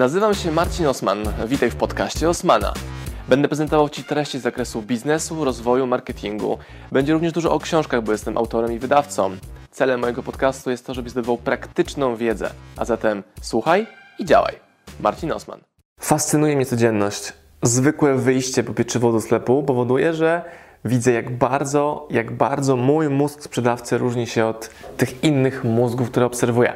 Nazywam się Marcin Osman. Witaj w podcaście Osmana. Będę prezentował Ci treści z zakresu biznesu, rozwoju, marketingu. Będzie również dużo o książkach, bo jestem autorem i wydawcą. Celem mojego podcastu jest to, żebyś zdobywał praktyczną wiedzę. A zatem słuchaj i działaj. Marcin Osman. Fascynuje mnie codzienność. Zwykłe wyjście po pieczywo do sklepu powoduje, że widzę jak bardzo, jak bardzo mój mózg sprzedawcy różni się od tych innych mózgów, które obserwuję.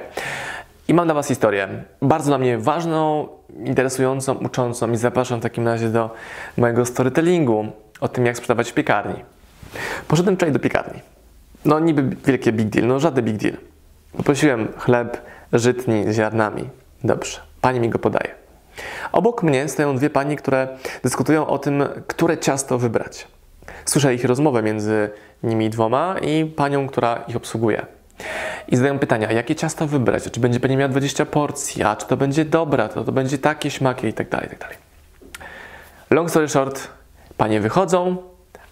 I mam dla Was historię, bardzo dla mnie ważną, interesującą, uczącą i zapraszam w takim razie do mojego storytellingu o tym, jak sprzedawać w piekarni. Poszedłem wczoraj do piekarni. No niby wielkie big deal, no żaden big deal. Poprosiłem chleb żytni z ziarnami. Dobrze, pani mi go podaje. Obok mnie stoją dwie pani, które dyskutują o tym, które ciasto wybrać. Słyszę ich rozmowę między nimi dwoma i panią, która ich obsługuje. I zadają pytania, jakie ciasto wybrać, czy będzie pani miała 20 porcji, a czy to będzie dobra, to, to będzie takie, śmakie i tak dalej, i tak dalej. Long story short, panie wychodzą,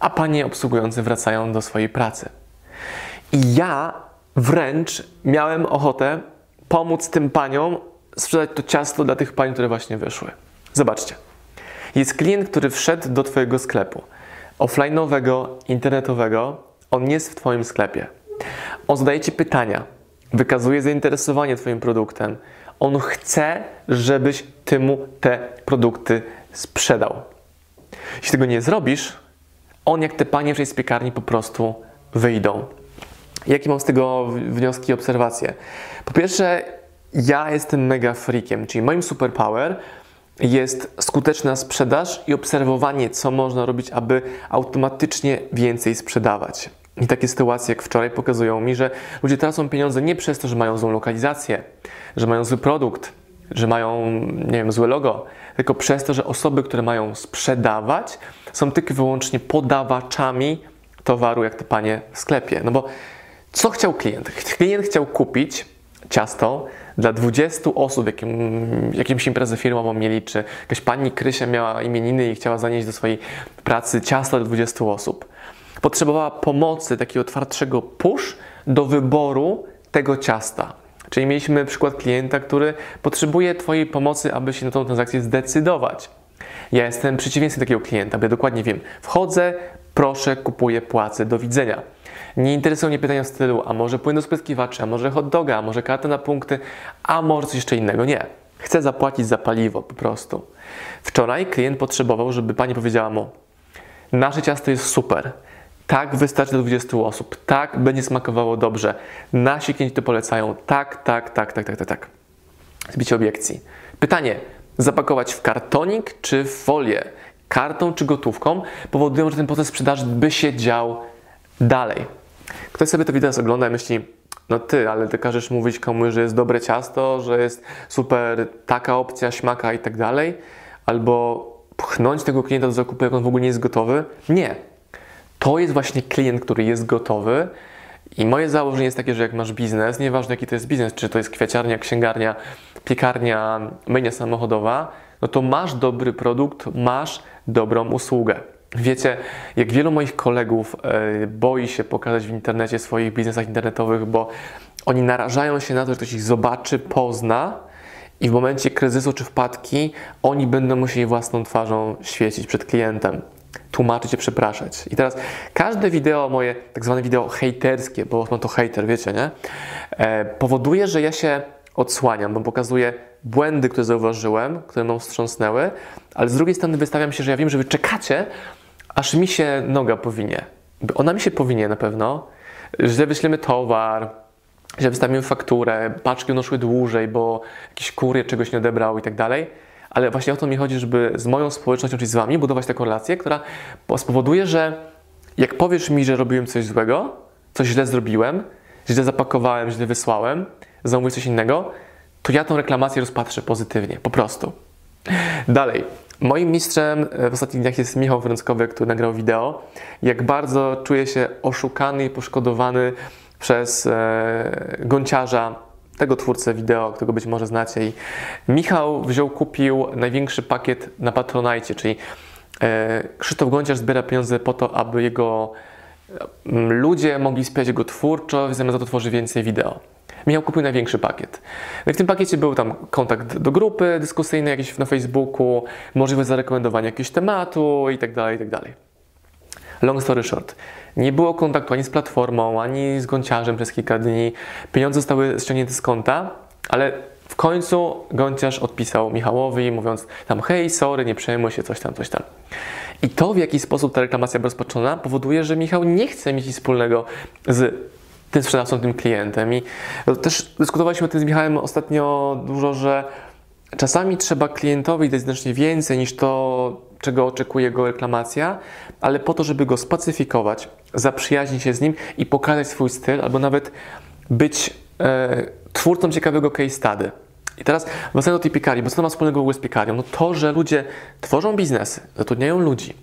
a panie obsługujące wracają do swojej pracy. I ja wręcz miałem ochotę pomóc tym paniom sprzedać to ciasto dla tych pań, które właśnie wyszły. Zobaczcie. Jest klient, który wszedł do Twojego sklepu. Offline'owego, internetowego. On jest w Twoim sklepie. On zadaje Ci pytania, wykazuje zainteresowanie Twoim produktem. On chce, żebyś Ty mu te produkty sprzedał. Jeśli tego nie zrobisz, on jak te panie w z piekarni po prostu wyjdą. Jakie mam z tego wnioski i obserwacje? Po pierwsze, ja jestem mega freakiem, czyli moim superpower jest skuteczna sprzedaż i obserwowanie, co można robić, aby automatycznie więcej sprzedawać. I takie sytuacje jak wczoraj pokazują mi, że ludzie tracą pieniądze nie przez to, że mają złą lokalizację, że mają zły produkt, że mają, nie wiem, złe logo, tylko przez to, że osoby, które mają sprzedawać, są tylko wyłącznie podawaczami towaru, jak te panie w sklepie. No bo co chciał klient? Klient chciał kupić ciasto dla 20 osób, jakim, jakimś imprezę firmową mieli, czy jakaś pani Krysia miała imieniny i chciała zanieść do swojej pracy ciasto dla 20 osób potrzebowała pomocy, takiego twardszego push do wyboru tego ciasta. Czyli mieliśmy przykład klienta, który potrzebuje Twojej pomocy, aby się na tą transakcję zdecydować. Ja jestem przeciwieństwem takiego klienta, bo ja dokładnie wiem, wchodzę, proszę, kupuję, płacę, do widzenia. Nie interesują mnie pytania w stylu, a może płyn do spryskiwaczy, a może hot doga, a może kartę na punkty, a może coś jeszcze innego. Nie. Chcę zapłacić za paliwo po prostu. Wczoraj klient potrzebował, żeby pani powiedziała mu, nasze ciasto jest super, tak, wystarczy do 20 osób. Tak, będzie smakowało dobrze. Nasi klienci to polecają. Tak, tak, tak, tak, tak, tak, tak. Zbicie obiekcji. Pytanie: zapakować w kartonik czy w folię? Kartą czy gotówką powodują, że ten proces sprzedaży by się dział dalej. Ktoś sobie to wideo ogląda i myśli, no ty, ale ty każesz mówić komuś, że jest dobre ciasto, że jest super taka opcja, śmaka i tak dalej, albo pchnąć tego klienta do zakupu, jak on w ogóle nie jest gotowy. Nie to jest właśnie klient, który jest gotowy. I moje założenie jest takie, że jak masz biznes, nieważne jaki to jest biznes, czy to jest kwiaciarnia, księgarnia, piekarnia, myjnia samochodowa, no to masz dobry produkt, masz dobrą usługę. Wiecie, jak wielu moich kolegów e, boi się pokazać w internecie swoich biznesach internetowych, bo oni narażają się na to, że ktoś ich zobaczy, pozna i w momencie kryzysu czy wpadki oni będą musieli własną twarzą świecić przed klientem tłumaczyć i przepraszać. I teraz każde wideo moje, tak zwane wideo hejterskie, bo mam to hater, wiecie, nie? E, powoduje, że ja się odsłaniam, bo pokazuję błędy, które zauważyłem, które mną wstrząsnęły, ale z drugiej strony wystawiam się, że ja wiem, że wy czekacie, aż mi się noga powinie. Ona mi się powinie na pewno, że wyślemy towar, że wystawimy fakturę, paczki będą szły dłużej, bo jakiś kurier czegoś nie odebrał i tak dalej ale właśnie o to mi chodzi, żeby z moją społecznością, czyli z Wami, budować taką relację, która spowoduje, że jak powiesz mi, że robiłem coś złego, coś źle zrobiłem, źle zapakowałem, źle wysłałem, zamówię coś innego, to ja tą reklamację rozpatrzę pozytywnie, po prostu. Dalej. Moim mistrzem w ostatnich dniach jest Michał Wrąckowy, który nagrał wideo. Jak bardzo czuję się oszukany i poszkodowany przez e, gąciarza tego twórcę wideo, którego być może znacie. I Michał wziął, kupił największy pakiet na Patronite, czyli e, Krzysztof Gąciarz zbiera pieniądze po to, aby jego ludzie mogli wspierać jego twórczość, zamiast za to tworzy więcej wideo. Michał kupił największy pakiet. No w tym pakiecie był tam kontakt do grupy dyskusyjnej jakiejś na Facebooku, możliwość zarekomendowania jakiegoś tematu i tak dalej, i tak dalej. Long story short, nie było kontaktu ani z platformą, ani z gąciarzem przez kilka dni. Pieniądze zostały ściągnięte z konta, ale w końcu gąciarz odpisał Michałowi, mówiąc tam hej, sorry, nie przejmuj się, coś tam, coś tam. I to, w jaki sposób ta reklamacja była rozpoczęta, powoduje, że Michał nie chce mieć nic wspólnego z tym sprzedawcą, tym klientem. I też dyskutowaliśmy o tym z Michałem ostatnio dużo, że czasami trzeba klientowi dać znacznie więcej niż to, czego oczekuje go reklamacja, ale po to, żeby go spacyfikować, zaprzyjaźnić się z nim i pokazać swój styl, albo nawet być e, twórcą ciekawego case study. I teraz wracając do tej piekari, bo co to ma wspólnego z piekarią? No to, że ludzie tworzą biznesy, zatrudniają ludzi,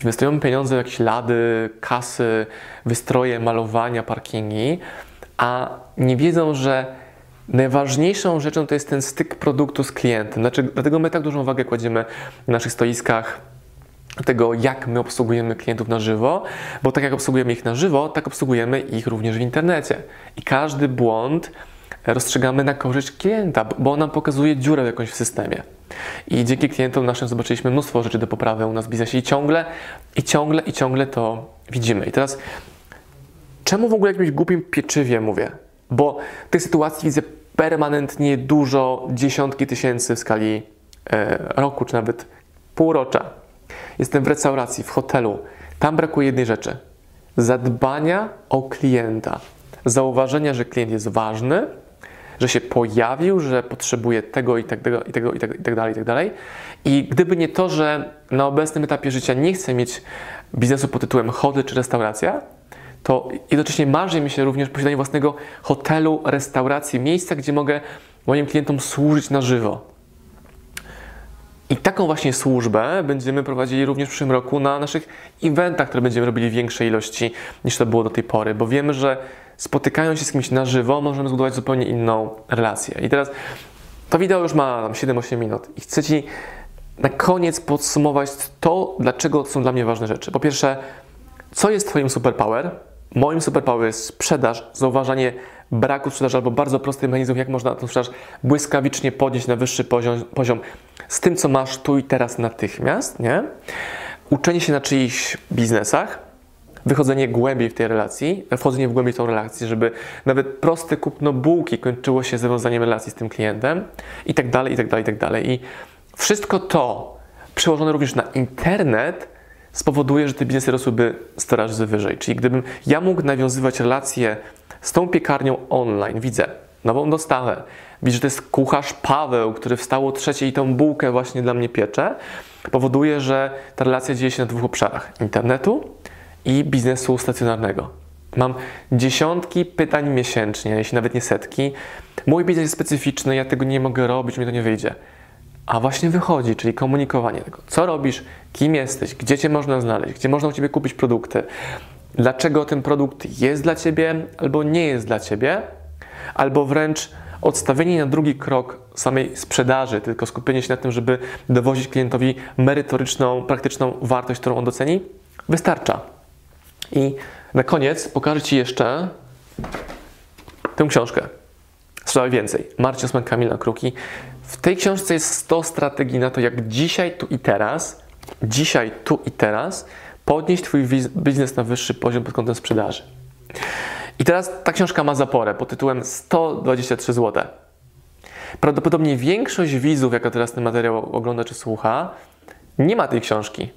inwestują pieniądze w jakieś lady, kasy, wystroje, malowania, parkingi, a nie wiedzą, że najważniejszą rzeczą to jest ten styk produktu z klientem. Znaczy, dlatego my tak dużą wagę kładziemy na naszych stoiskach tego, jak my obsługujemy klientów na żywo, bo tak jak obsługujemy ich na żywo, tak obsługujemy ich również w internecie. I każdy błąd rozstrzygamy na korzyść klienta, bo on nam pokazuje dziurę jakąś w systemie. I dzięki klientom naszym zobaczyliśmy mnóstwo rzeczy do poprawy u nas w biznesie i ciągle, i ciągle, i ciągle to widzimy. I teraz, czemu w ogóle jakimś głupim pieczywie mówię? Bo tych sytuacji widzę permanentnie dużo, dziesiątki tysięcy w skali e, roku, czy nawet półrocza. Jestem w restauracji, w hotelu. Tam brakuje jednej rzeczy: zadbania o klienta, zauważenia, że klient jest ważny, że się pojawił, że potrzebuje tego i tak, tego, i tego, i tak, i tak dalej, i tak dalej. I gdyby nie to, że na obecnym etapie życia nie chcę mieć biznesu pod tytułem hotel czy restauracja, to jednocześnie marzy mi się również posiadanie własnego hotelu, restauracji, miejsca, gdzie mogę moim klientom służyć na żywo. I taką właśnie służbę będziemy prowadzili również w przyszłym roku na naszych eventach, które będziemy robili w większej ilości niż to było do tej pory, bo wiemy, że spotykając się z kimś na żywo, możemy zbudować zupełnie inną relację. I teraz to wideo już ma 7-8 minut i chcę Ci na koniec podsumować to, dlaczego są dla mnie ważne rzeczy. Po pierwsze, co jest Twoim superpower? Moim superpower jest sprzedaż, zauważanie braku sprzedaży albo bardzo prosty mechanizm, jak można tę sprzedaż błyskawicznie podnieść na wyższy poziom, poziom z tym, co masz tu i teraz natychmiast, nie? Uczenie się na czyichś biznesach, wychodzenie głębiej w tej relacji, wchodzenie w głębiej w tą relację, żeby nawet proste kupno bułki kończyło się zawiązaniem relacji z tym klientem i tak dalej, i tak dalej, i tak dalej. I wszystko to przełożone również na internet spowoduje, że te biznesy rosłyby 100 razy wyżej. Czyli gdybym ja mógł nawiązywać relacje z tą piekarnią online, widzę nową dostawę, widzę, że to jest kucharz Paweł, który wstał o trzeciej i tą bułkę właśnie dla mnie piecze, powoduje, że ta relacja dzieje się na dwóch obszarach. Internetu i biznesu stacjonarnego. Mam dziesiątki pytań miesięcznie, jeśli nawet nie setki. Mój biznes jest specyficzny, ja tego nie mogę robić, mi to nie wyjdzie. A właśnie wychodzi, czyli komunikowanie tego. Co robisz, kim jesteś, gdzie cię można znaleźć, gdzie można u ciebie kupić produkty, dlaczego ten produkt jest dla ciebie albo nie jest dla ciebie, albo wręcz odstawienie na drugi krok samej sprzedaży, tylko skupienie się na tym, żeby dowozić klientowi merytoryczną, praktyczną wartość, którą on doceni, wystarcza. I na koniec pokażę Ci jeszcze tę książkę. Sprzedaj więcej. Marcin Osman, Kamila Kruki. W tej książce jest 100 strategii na to, jak dzisiaj, tu i teraz, dzisiaj, tu i teraz podnieść Twój biznes na wyższy poziom pod kątem sprzedaży. I teraz ta książka ma zaporę pod tytułem 123 zł. Prawdopodobnie większość widzów, jaka teraz ten materiał ogląda czy słucha, nie ma tej książki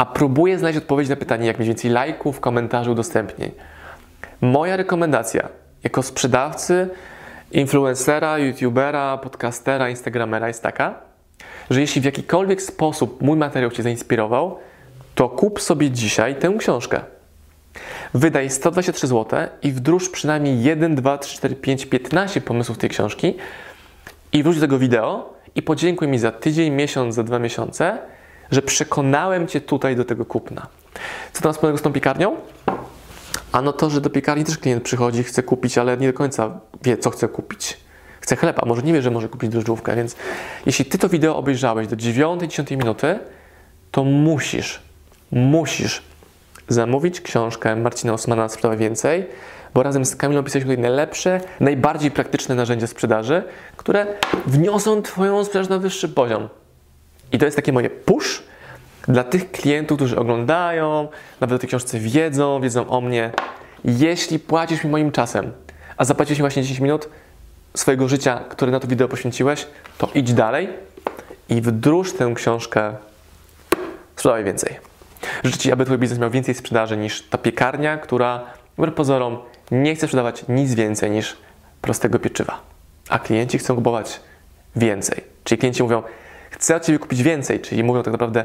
a próbuję znaleźć odpowiedź na pytanie, jak mieć więcej lajków, komentarzy, udostępnień. Moja rekomendacja jako sprzedawcy, influencera, youtubera, podcastera, instagramera jest taka, że jeśli w jakikolwiek sposób mój materiał Cię zainspirował, to kup sobie dzisiaj tę książkę. Wydaj 123 zł i wdróż przynajmniej 1, 2, 3, 4, 5, 15 pomysłów tej książki i wróć do tego wideo i podziękuj mi za tydzień, miesiąc, za dwa miesiące że przekonałem Cię tutaj do tego kupna. Co tam wspólnego z tą piekarnią? Ano to, że do piekarni też klient przychodzi, chce kupić, ale nie do końca wie, co chce kupić. Chce chleb, a może nie wie, że może kupić drożdżówkę, więc jeśli Ty to wideo obejrzałeś do 9-10 minuty, to musisz, musisz zamówić książkę Marcina Osmana Sprzedawaj Więcej, bo razem z Kamilą pisaliśmy tutaj najlepsze, najbardziej praktyczne narzędzia sprzedaży, które wniosą Twoją sprzedaż na wyższy poziom. I to jest takie moje push dla tych klientów, którzy oglądają, nawet o tej książce wiedzą, wiedzą o mnie. Jeśli płacisz mi moim czasem, a zapłaciłeś mi właśnie 10 minut swojego życia, które na to wideo poświęciłeś, to idź dalej i wdróż tę książkę, sprzedawaj więcej. Życzę Ci, aby Twój biznes miał więcej sprzedaży niż ta piekarnia, która wbrew pozorom nie chce sprzedawać nic więcej niż prostego pieczywa. A klienci chcą kupować więcej. Czyli klienci mówią, chcę od Ciebie kupić więcej, czyli mówią tak naprawdę,